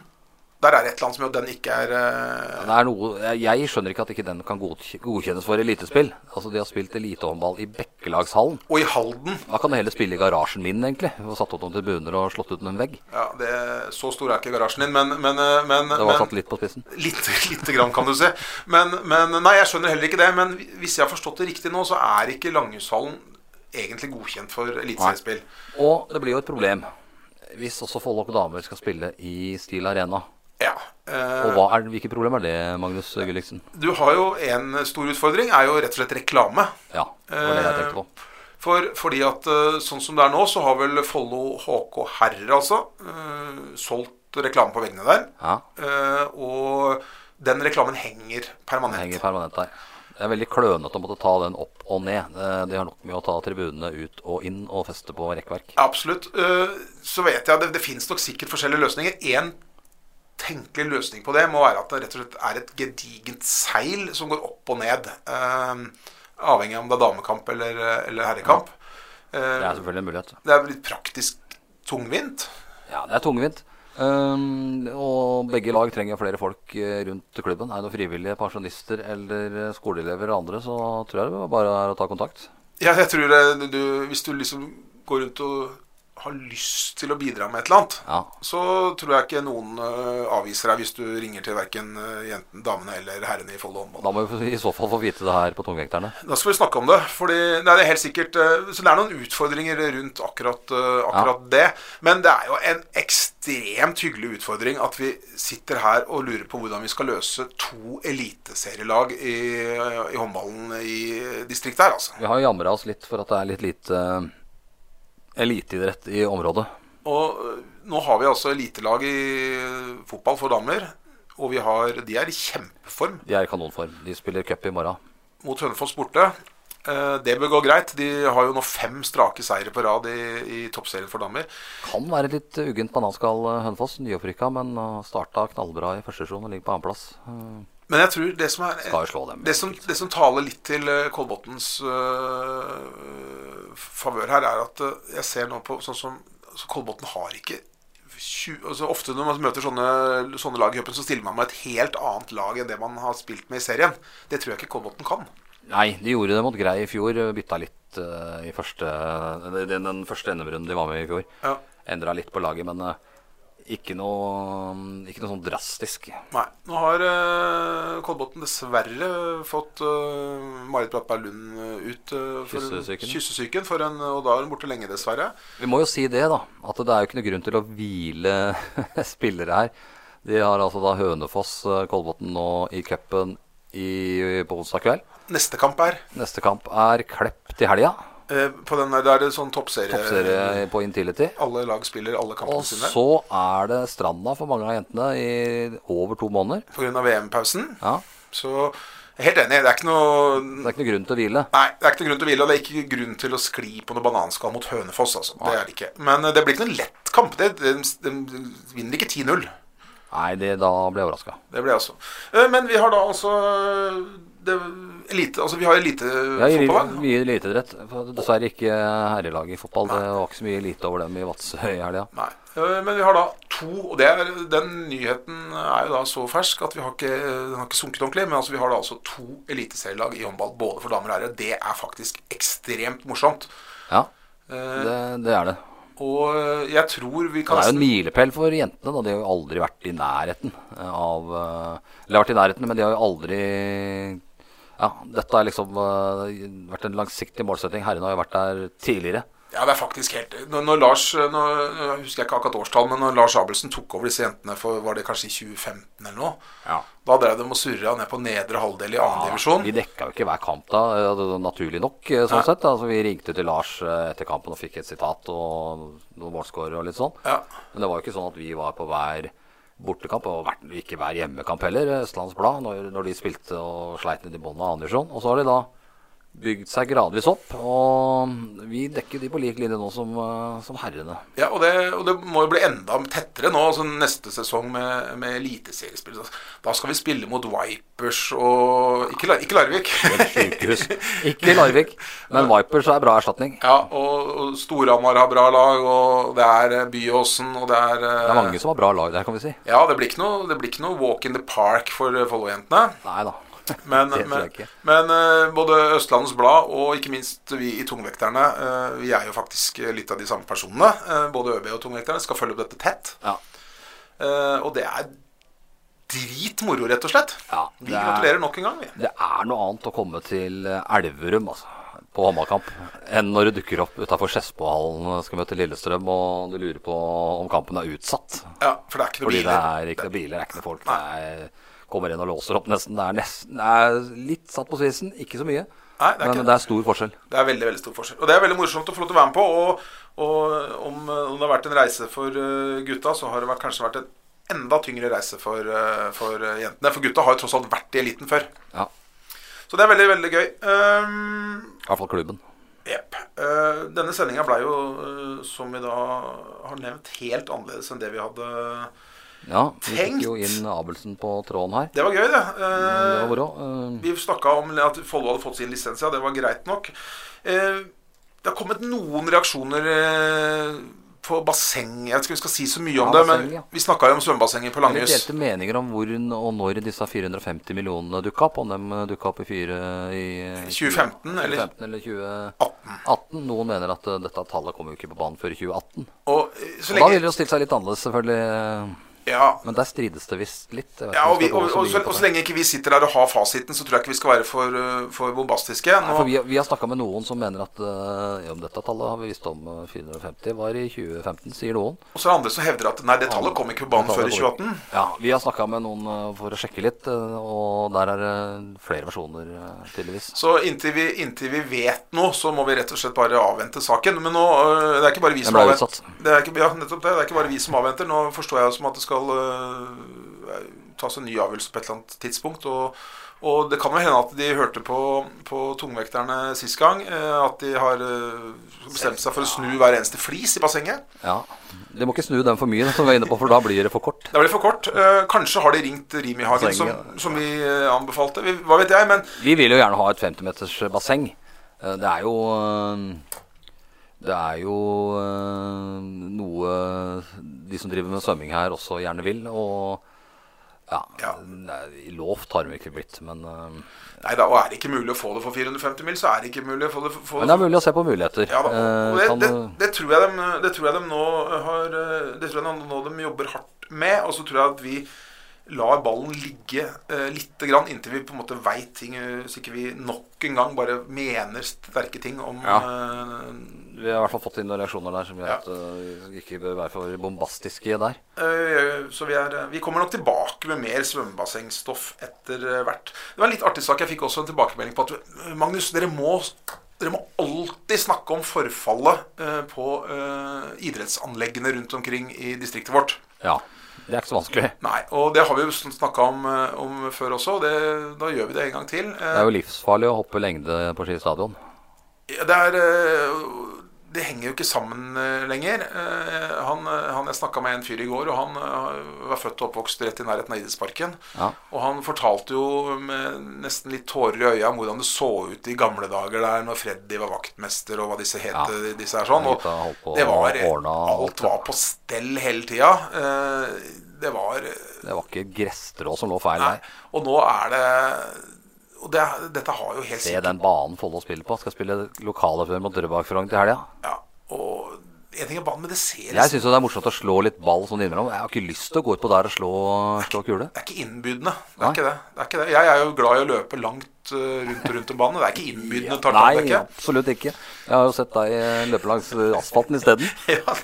Der er et eller annet som gjør at den ikke er uh... Det er noe, jeg, skjønner ikke at ikke den kan godkjennes for elitespill. Altså De har spilt elitehåndball i Bekkelagshallen. Og i Halden Da kan du heller spille i garasjen min, egentlig. Og satt opp noen tribuner og slått ut en vegg. ja, det, Så stor er ikke garasjen din, men, men, eh, men, Det var satt litt på spissen. Lite, lite grann, kan du se. Men, men Nei, jeg skjønner heller ikke det. Men hvis jeg har forstått det riktig nå, så er ikke Langhushallen egentlig godkjent for eliteseriespill. Og det blir jo et problem hvis også Follok og damer skal spille i Stil Arena. Ja. eh, Og hva er, Hvilke problem er det, Magnus Gulliksen? Du har jo en stor utfordring, er jo rett og slett reklame. Ja, det var det jeg tenkte på. For, fordi at eh, sånn som det er nå, så har vel Follo HK Herrer altså eh, solgt reklame på veggene der. Ja, Eh, og den reklamen henger permanent. henger permanent der. Det er veldig klønete å måtte ta den opp og ned. Det- De har nok med å ta tribunene ut og inn og feste på rekkverk. Absolutt. Eh, så vet jeg at det, det finnes nok sikkert forskjellige løsninger. En tenkelig løsning på det må være at det rett og slett er et gedigent seil som går opp og ned. eh, avhengig av om det er damekamp eller, eller herrekamp. Det Eh, er selvfølgelig en mulighet. det er litt praktisk tungvint. Ja, det er tungvint. Um, og begge lag trenger flere folk eh, rundt klubben. Er det noen frivillige pensjonister eller eh, skoleelever og andre, så tror jeg det bare er å ta kontakt. Ja, jeg tror det, du, Hvis du liksom går rundt og har lyst til å bidra med et eller annet, Ja, så tror jeg ikke noen eh, avviser deg hvis du ringer til verken jentene, damene eller herrene i Follo håndball. Da må vi i så fall få vite det her på tungvekterne. Da skal vi snakke om det. Fordi det er helt sikkert eh, Så det er noen utfordringer rundt akkurat, eh, akkurat det. Men det er jo en ekstremt hyggelig utfordring at vi sitter her og lurer på hvordan vi skal løse to eliteserielag i, i håndballen i distriktet her, altså. Vi har jamra oss litt for at det er litt lite eh, eliteidrett i området. Og øh, nå har vi altså elitelag i øh, fotball for damer. Og vi har, de er i kjempeform De er i kanonform. De spiller cup i morgen. mot Hønefoss borte. Eh, Det bør gå greit. De har jo nå fem strake seire på rad i, i toppserien for damer. Kan være litt uggent bananskall eh, Hønefoss, nyopprykka, men starta knallbra i første sesjon og ligger på annenplass. Uh, Men jeg tror det som er dem. Det som, det som taler litt til eh, Kolbotns uh, favør her, er at øh, jeg ser nå på sånn som så Kolbotn har ikke 20, altså Ofte når man møter sånne, sånne lag i cupen, så stiller man med et helt annet lag enn det man har spilt med i serien. Det tror jeg ikke Kolbotn kan. Nei, de gjorde det mot Grei i fjor. Bytta litt uh, i første, den, den første NM-runden de var med i fjor. Ja. Endra litt på laget, men eh, ikke, noe, ikke noe sånn drastisk. Nei. Nå har uh, Kolbotn dessverre fått uh, Marit Brattberg Lund øh, ut uh, for en- Kyssesyken. kyssesyken, for en, og da er hun borte lenge, dessverre. Vi må jo si det, da. At det er jo ikke noe grunn til å hvile <laughs> spillere her. De har altså da Hønefoss, eh, Kolbotn nå i cupen i- på onsdag kveld. Neste kamp er Neste kamp er Klepp til helga. Eh, på den der, der er det sånn toppserie. Toppserie på Intility. Alle lag spiller alle kampene Og sine så er det Stranda for mange av jentene i over to måneder. pga. VM-pausen. Ja, Så helt enig. Det er ikke noe Det er ikke noe grunn til å hvile. Nei, det er ikke noe grunn til å hvile, og det er ikke grunn til å skli på noe bananskall mot Hønefoss. altså. Det er det ikke. Men eh, det blir ikke noen lett kamp. De, de, de vinner ikke 10-0. Nei, det, da ble jeg overraska. Det ble jeg også. Eh, Men vi har da altså det, elite, altså vi har Vi har Ja, mye eliteidrett. Dessverre ikke herrelag i fotball. Det var ikke så mye elite over dem i Vadsø i helga. Nei. Eh, Men vi har da to, og det er, den nyheten er jo da så fersk at vi har ikke, den har ikke sunket ordentlig. Men altså vi har da altså to eliteserielag i håndball, både for damer og herrer. Det er faktisk ekstremt morsomt. Ja, Eh, det, det er det. Og eh, jeg tror vi kan Det er jo en milepæl for jentene. Da. De har jo aldri vært i nærheten av Eller vært i nærheten, men de har jo aldri Ja, dette har liksom eh, vært en langsiktig målsetting. Herrene har jo vært der tidligere. Ja, det er faktisk helt Når, når Lars nå, nå husker jeg ikke akkurat årstall, men når Lars Abelsen tok over disse jentene for var det kanskje i 2015 eller noe, Ja. da drev de og surra ned på nedre halvdel i annen divisjon. Vi dekka jo ikke hver kamp da, eh, var naturlig nok. eh, sånn Nei. sett. Altså, vi ringte til Lars eh, etter kampen og fikk et sitat og noen målscorer og litt sånn. Ja. Men det var jo ikke sånn at vi var på hver bortekamp, og ikke hver hjemmekamp heller, Østlands Blad, når, når de spilte og sleit ned i bånn av andredivisjon. Og så har de da bygd seg gradvis opp, og vi dekker de på lik linje nå som, eh, som herrene. Ja, og det, og det må jo bli enda tettere nå, altså neste sesong med, med eliteseriespill. Da skal vi spille mot Vipers og Ikke, ikke Larvik. <laughs> Ikke Larvik, men Vipers er bra erstatning. ja, og, og Storhamar har bra lag, og det er eh, Byåsen, og det er eh, Det er mange som har bra lag der, kan vi si. Ja, det blir ikke noe, det blir ikke noe walk in the park for eh, Follo-jentene. Nei da. Men, men, men uh, både Østlandets Blad og ikke minst vi i Tungvekterne, uh, vi er jo faktisk litt av de samme personene. Uh, både ØB og Tungvekterne skal følge opp dette tett. Ja. Og det er dritmoro, rett og slett. Ja, vi er- gratulerer nok en gang, vi. Det er noe annet å komme til Elverum altså, på håndballkamp enn når du dukker opp utafor Skedsmohallen skal møte Lillestrøm og du lurer på om kampen er utsatt. Ja, for det er ikke noe Fordi det er ikke noen biler, det er ikke noen folk. Det er, kommer inn og låser opp nesten. Det er, nesten, det er litt satt på spissen, ikke så mye. Nei, det men det er stor forskjell. Det er veldig veldig stor forskjell. Og det er veldig morsomt å få lov til å være med på. Og, og om, om det har vært en reise for eh, gutta, så har det vært, kanskje vært en enda tyngre reise for, eh, for eh, jentene. For gutta har jo tross alt vært i eliten før. Ja, Så det er veldig, veldig gøy. Um, I hvert fall klubben. Jepp. Uh, denne sendinga blei jo, uh, som vi da har nevnt, helt annerledes enn det vi hadde Ja, vi Tenkt. fikk jo inn Abelsen på tråden her. Det var gøy, det. Det Eh, var. Eh, Vi snakka om at Follo hadde fått sin lisens, ja. Det var greit nok. Eh, det har kommet noen reaksjoner eh, på basseng. Jeg vet ikke om vi skal si så mye om Ja, det, basseng, men ja. vi snakka jo om svømmebassenget på Langhus. Vi delte meninger om hvor og når disse 450 millionene dukka opp. Om de dukka opp i, fire, i 2015 eller 2015 eller 18. 2018. Noen mener at eh, dette tallet kommer jo ikke på banen før i 2018. Og eh, Og da ville det jo stilt seg litt annerledes, selvfølgelig. Ja, Men der strides det visst litt. Ja og, vi, og, og, så, og så lenge ikke vi sitter der og har fasiten, så tror jeg ikke vi skal være for, eh, for bombastiske. Nei, for vi, vi har snakka med noen som mener at uh, om dette tallet har vi visst om eh, 450 var i 2015, sier noen. og så er det andre som hevder at nei, det tallet kom ikke på banen før i 2018. Ja, Vi har snakka med noen eh, for å sjekke litt, eh, og der er det flere versjoner, eh, tydeligvis. Så inntil vi, inntil vi vet noe, så må vi rett og slett bare avvente saken. Men nå, det er ikke bare vi som avventer. Det er ikke, ja, nettopp det. Det er ikke bare vi som avventer. Nå forstår jeg som at det skal øh, tas en ny avgjørelse på et eller annet tidspunkt. Og, og det kan jo hende at de hørte på, på tungvekterne sist gang. uh, at de har øh, bestemt seg for å snu hver eneste flis i bassenget. Ja, De må ikke snu den for mye, som vi er inne på, for da blir det for kort. Det blir for kort. Kanskje har de ringt Rimi Hagen, som, som vi anbefalte. Vi, hva vet jeg, men Vi vil jo gjerne ha et 50-meters basseng. Eh, Det er jo eh, Det er jo eh, noe de som driver med svømming her, også gjerne vil. Og ja, Ja. nei, Lovt har de ikke blitt, men eh, Nei da, og er det ikke mulig å få det for 450 mil, så er det ikke mulig å få det for, Men det er mulig å se på muligheter. Ja, da, Eh, det, det, det, tror jeg de, det tror jeg de nå har Det tror jeg nå de jobber hardt med. Og så tror jeg at vi lar ballen ligge eh, litt grann inntil vi på en måte veit ting, eh, så ikke vi nok en gang bare mener sterke ting om Ja. eh, Vi har i hvert fall fått inn noen reaksjoner der som gjør Ja. at eh, vi ikke bør være for bombastiske der. eh, Så vi, er, vi kommer nok tilbake med mer svømmebassengstoff etter eh, hvert. Det var en litt artig sak. Jeg fikk også en tilbakemelding på at Magnus, dere må, dere må alltid snakke om forfallet på idrettsanleggene rundt omkring i distriktet vårt. Ja, det er ikke så vanskelig. Nei, og det har vi jo snakka om, eh, om før også. Det, da gjør vi det en gang til. Det er jo livsfarlig å hoppe lengde på Ski stadion. Eh, Det er eh, Det henger jo ikke sammen eh, lenger. Eh, Han, eh, han Jeg snakka med en fyr i går, og han var født og oppvokst rett i nærheten av idrettsparken. Ja. Og han fortalte jo med nesten litt tårer i øya om hvordan det så ut i gamle dager der når Freddy var vaktmester, og hva disse het. Ja. disse her sånn. Og det var alt, var på stell hele tida. Det var Det var ikke gresstrå som lå feil der. Og nå er det Og det, dette har jo helt Se sikkert den banen Follo spiller på. Skal spille lokaloppgjør mot Drøbak-Frogn til helga. ja, Og En ting er banen, men det ser Jeg liksom syns det er morsomt å slå litt ball sånn innimellom. Jeg har ikke lyst til å gå ut på der og slå, slå kule. Det er ikke innbydende. Det er ikke det. det er ikke det. Jeg er jo glad i å løpe langt eh, rundt rundt en bane. Det er ikke innbydende Nei, tartandekke. absolutt ikke. Jeg har jo sett deg løpe langs asfalten isteden. <laughs> Ja,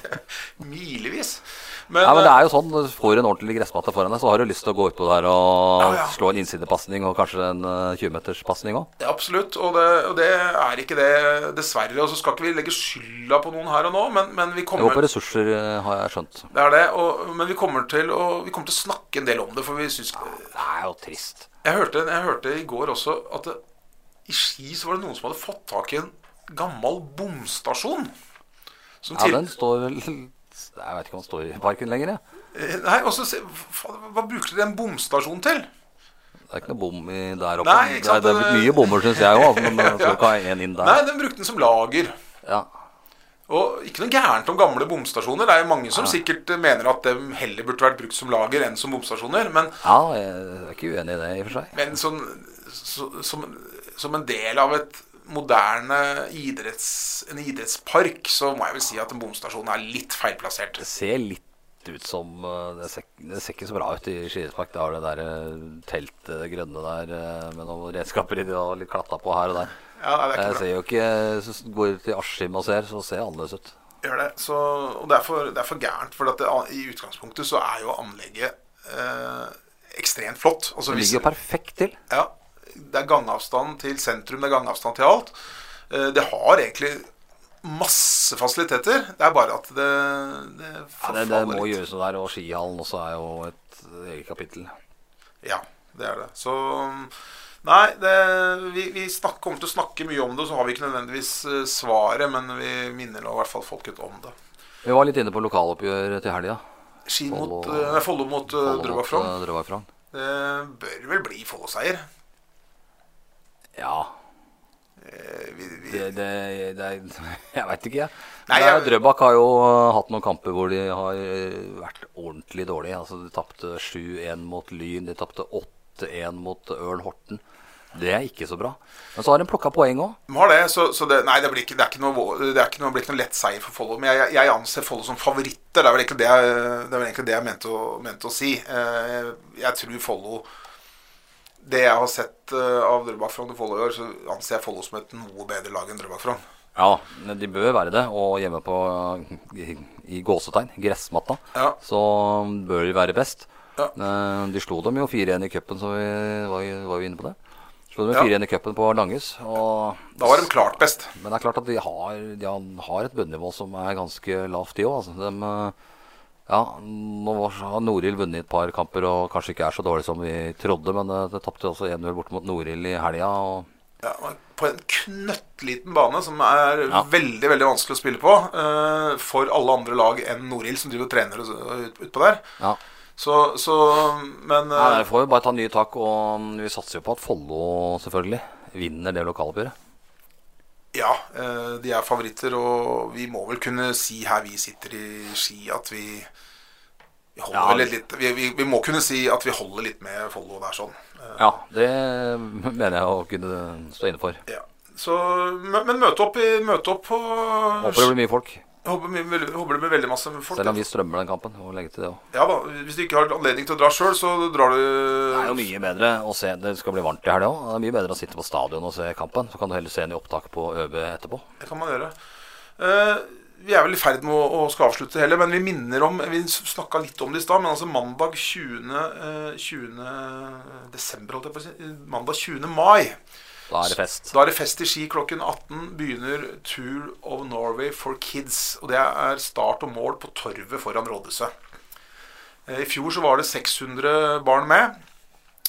milevis. Men, Ja, men det eh, er jo sånn, du får en ordentlig gressmatte foran deg, så har du lyst til å gå utpå der og Ja, ja. slå en innsidepasning og kanskje en eh, 20-meterspasning òg. Ja, Absolutt, og det, og det er ikke det, dessverre. Og så skal ikke vi legge skylda på noen her og nå, men, men vi kommer på ressurser, eh, har jeg skjønt. Det er det, og, men vi kommer, til å, vi kommer til å snakke en del om det, for vi syns Det er jo trist. jeg, hørte, jeg hørte i går også at det, i Ski så var det noen som hadde fått tak i en gammel bomstasjon. Som Ja, den står vel Jeg vet ikke om han står i parken lenger, jeg. Eh, Nei, og så se, hva, hva bruker dere en bomstasjon til? Det er ikke noe bom i der oppe. Nei, ikke sant, det, er, det er mye bommer, syns jeg òg. Men jeg skal ikke ha en inn der. Nei, den brukte den som lager. Ja. Og ikke noe gærent om gamle bomstasjoner. Det er jo mange som sikkert mener at de heller burde vært brukt som lager enn som bomstasjoner. Men, ja, jeg er ikke uenig i det, i og for seg. men sånn, så, som, som en del av et moderne idretts, en idrettspark, så må jeg vel si at en bomstasjon er litt feilplassert. Det ser litt ut som eh, Det ser, det ser ikke så bra ut i Skiidrettspark. Det har det der eh, teltet, det grønne der eh, med noen redskaper inni og litt klatta på her og der. Ja, nei, det er Jeg ikke bra. ser jo ikke du går til Askim og ser, så ser det annerledes ut. Gjør det. Så, og det er for, det er for gærent. For at det, i utgangspunktet så er jo anlegget eh, ekstremt flott. Altså, Det ligger jo perfekt til. Ja, det er gangavstand til sentrum, det er gangavstand til alt. Eh, Det har egentlig masse fasiliteter. Det er bare at det, det Ja, det, det må litt. gjøres noe der, og skihallen også er jo et eget kapittel. Ja, det er det. Så Nei, det, vi, vi snakker, kommer til å snakke mye om det, så har vi ikke nødvendigvis eh, svaret, men vi minner nå i hvert fall folket om det. Vi var litt inne på lokaloppgjør til helga. Ski Follo- mot eh, nei, mot eh, Drøbak Frogn. Det bør vel bli Follo-seier. Ja, Eh, vi, vi, det, det, det <laughs> Jeg veit ikke, jeg. Nei, jeg- Drøbak har jo eh, hatt noen kamper hvor de har eh, vært ordentlig dårlige. Altså, de tapte 7-1 mot Lyn, de tapte 8-1 mot Ørn Horten. Det er ikke så bra. Men så har de plukka poeng òg. De har det, så, så det, nei, det blir ikke, det ikke noe, det ikke noe, blir ikke noe lett seier for Follo. Men jeg, jeg anser Follo som favoritter. Det er vel egentlig det jeg, det egentlig det jeg mente, å, mente å si. Eh, jeg tror Follo Det jeg har sett eh, av Drøbak Frogn og Follo i år, så anser jeg Follo som et noe bedre lag enn Drøbak Frogn. Ja, de bør være det. Og hjemme på i, i gåsetegn, gressmatta, Ja. så bør de være best. Ja. Eh, De slo dem jo 4-1 i cupen, så vi var, var jo inne på det. Slo dem Ja. 4-1 i cupen på Langhus. Da var de klart best. men det er klart at de har, de har- et bunnivå som er ganske lavt, de òg. Altså. De, eh, ja, nå har Norild vunnet et par kamper og kanskje ikke er så dårlig som vi trodde, men eh, det tapte også 1-0 bort mot Norild i helga. Ja, på en knøttliten bane som er Ja. veldig veldig vanskelig å spille på uh, for alle andre lag enn Norild, som driver og trener utpå ut- utpå der. ja. Så, så Men uh, Nei, Vi får jo bare ta nye tak, og vi satser jo på at Follo selvfølgelig vinner det lokaloppgjøret. Ja, eh, de er favoritter, og vi må vel kunne si her vi sitter i Ski at vi vi, holder Ja. vel litt, vi, vi, vi må kunne si at vi holder litt med Follo der sånn. Eh, Ja, det mener jeg å kunne stå inne for. ja. Så, men møte opp, møte opp på Håper det blir mye folk, håper, håper det blir veldig masse folk. selv om vi strømmer den kampen. Og legger til det også. Ja da, Hvis du ikke har anledning til å dra sjøl, så drar du Det er jo mye bedre å se Det skal bli varmt i helga òg. Det er mye bedre å sitte på stadion og se kampen. Så kan du heller se den i opptak på ØB etterpå. Det kan man gjøre. Uh, vi er vel i ferd med å, å skal avslutte heller, men vi minner om Vi snakka litt om det i stad, men altså mandag 20. eh, 20. desember, holdt jeg på å si. Mandag 20. mai. Da er det fest. Da er det fest i Ski klokken 18. Begynner Tour of Norway for Kids. Og det er start og mål på Torvet foran rådhuset. Eh, I fjor så var det 600 barn med.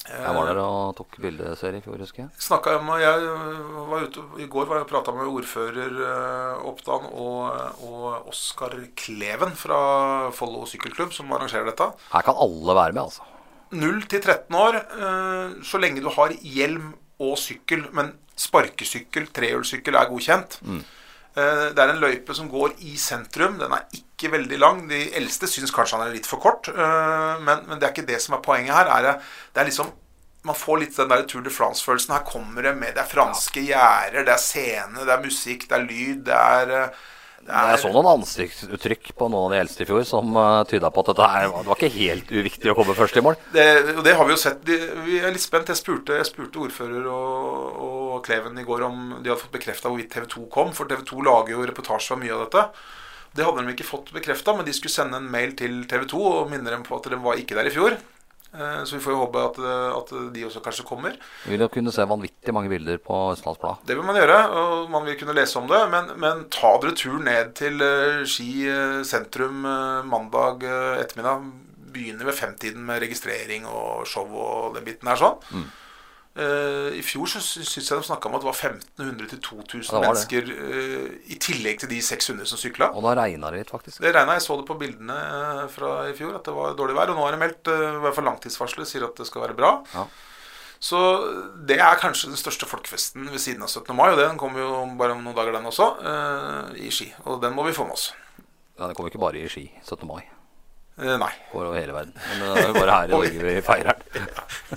Jeg var der og tok bildeserie i fjor, husker jeg. Snakket jeg, med, jeg var ute, I går var jeg prata med ordfører eh, Oppdan og, og Oskar Kleven fra Follo sykkelklubb, som arrangerer dette. Her kan alle være med, altså. 0 til 13 år, eh, så lenge du har hjelm og sykkel. Men sparkesykkel, trehjulssykkel er godkjent. Mm. Det er en løype som går i sentrum. Den er ikke veldig lang. De eldste syns kanskje han er litt for kort, eh, men, men det er ikke det som er poenget her. Er det, det er liksom man får litt den der Tour de France-følelsen. Her kommer det med Det er franske gjerder, det er scene, det er musikk, det er lyd. Det er, eh, Jeg så noen ansiktsuttrykk på noen av de eldste i fjor som uh, tyda på at dette her, det var ikke helt uviktig å komme først i mål. Det, og det har vi jo sett. De, vi er litt spent. Jeg spurte, jeg spurte ordfører og, og Kleven i går om de hadde fått bekrefta hvorvidt TV 2 kom. For TV 2 lager jo reportasje av mye av dette. Det hadde de ikke fått bekrefta, men de skulle sende en mail til TV 2 og minne dem på at de var ikke der i fjor. Eh, Så vi får jo håpe at, at de også kanskje kommer. Vi vil kunne se vanvittig mange bilder på Østlandsblad. Det vil man gjøre, og man vil kunne lese om det. Men, men ta dere tur ned til eh, Ski eh, sentrum eh, mandag eh, ettermiddag. Begynner ved femtiden med registrering og show og den biten her sånn. Eh, I fjor så sy- syns jeg de snakka om at det var 1500-2000 Ja, det var det. mennesker uh, i tillegg til de 600 som sykla. Og da regna det litt, faktisk. Det regna jeg så det på bildene eh, fra i fjor, at det var dårlig vær. Og nå er det meldt, uh, i hvert fall langtidsvarselet sier at det skal være bra. Ja. Så det er kanskje den største folkefesten ved siden av 17. mai, og den kommer jo bare om noen dager, den også, i Ski. Og den må vi få med oss. Ja, Den kommer ikke bare i Ski 17. mai. Eh, Går Over hele verden. Men det er bare her i <laughs> Norge vi feirer den.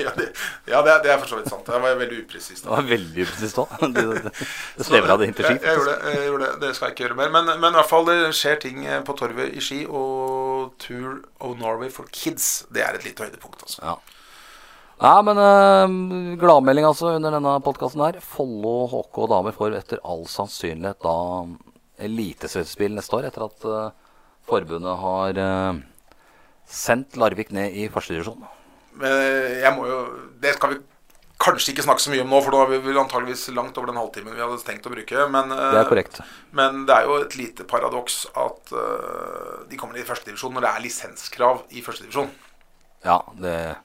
Ja, det, ja, det, er, det er for så vidt sant. Det var veldig upresist. Det var veldig upresist òg. <laughs> Det, det, det snevra det inn til. Jeg, jeg, gjorde det, jeg gjorde det. Det skal jeg ikke gjøre mer. Men, men i hvert fall, det skjer ting eh, på Torvet i Ski. Og Tour of Norway for Kids, det er et lite høydepunkt, altså. Ja. Ja, men uh, gladmelding altså under denne podkasten her. Follo HK damer får etter all sannsynlighet da eliteseriespill neste år, etter at eh, forbundet har eh, sendt Larvik ned i førstedivisjon. Eh, jeg må jo Det skal vi kanskje ikke snakke så mye om nå, for da er vi antageligvis langt over den halvtimen vi hadde tenkt å bruke. Men, eh, Det er korrekt. men det er jo et lite paradoks at eh, de kommer ned i førstedivisjon når det er lisenskrav i førstedivisjon. Ja, det,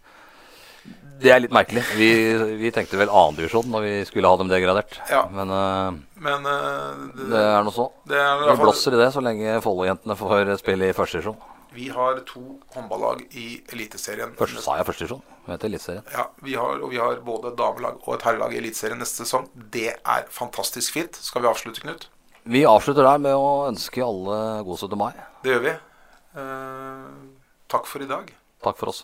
det er litt merkelig. Vi, vi tenkte vel annendivisjon når vi skulle ha dem degradert. Ja. Men uh, Men uh, det, det er nå så. det Vi blåser i det så lenge Follo-jentene får spille i førstedivisjon. Vi har to håndballag i Eliteserien. Først sa jeg førstedivisjon. Vet Eliteserien. Ja, vi har, og vi har både damelag og et herrelag i Eliteserien neste sesong. Det er fantastisk fint. Skal vi avslutte, Knut? Vi avslutter der med å ønske alle god 17. mai. Det gjør vi. Eh, takk for i dag. Takk for oss.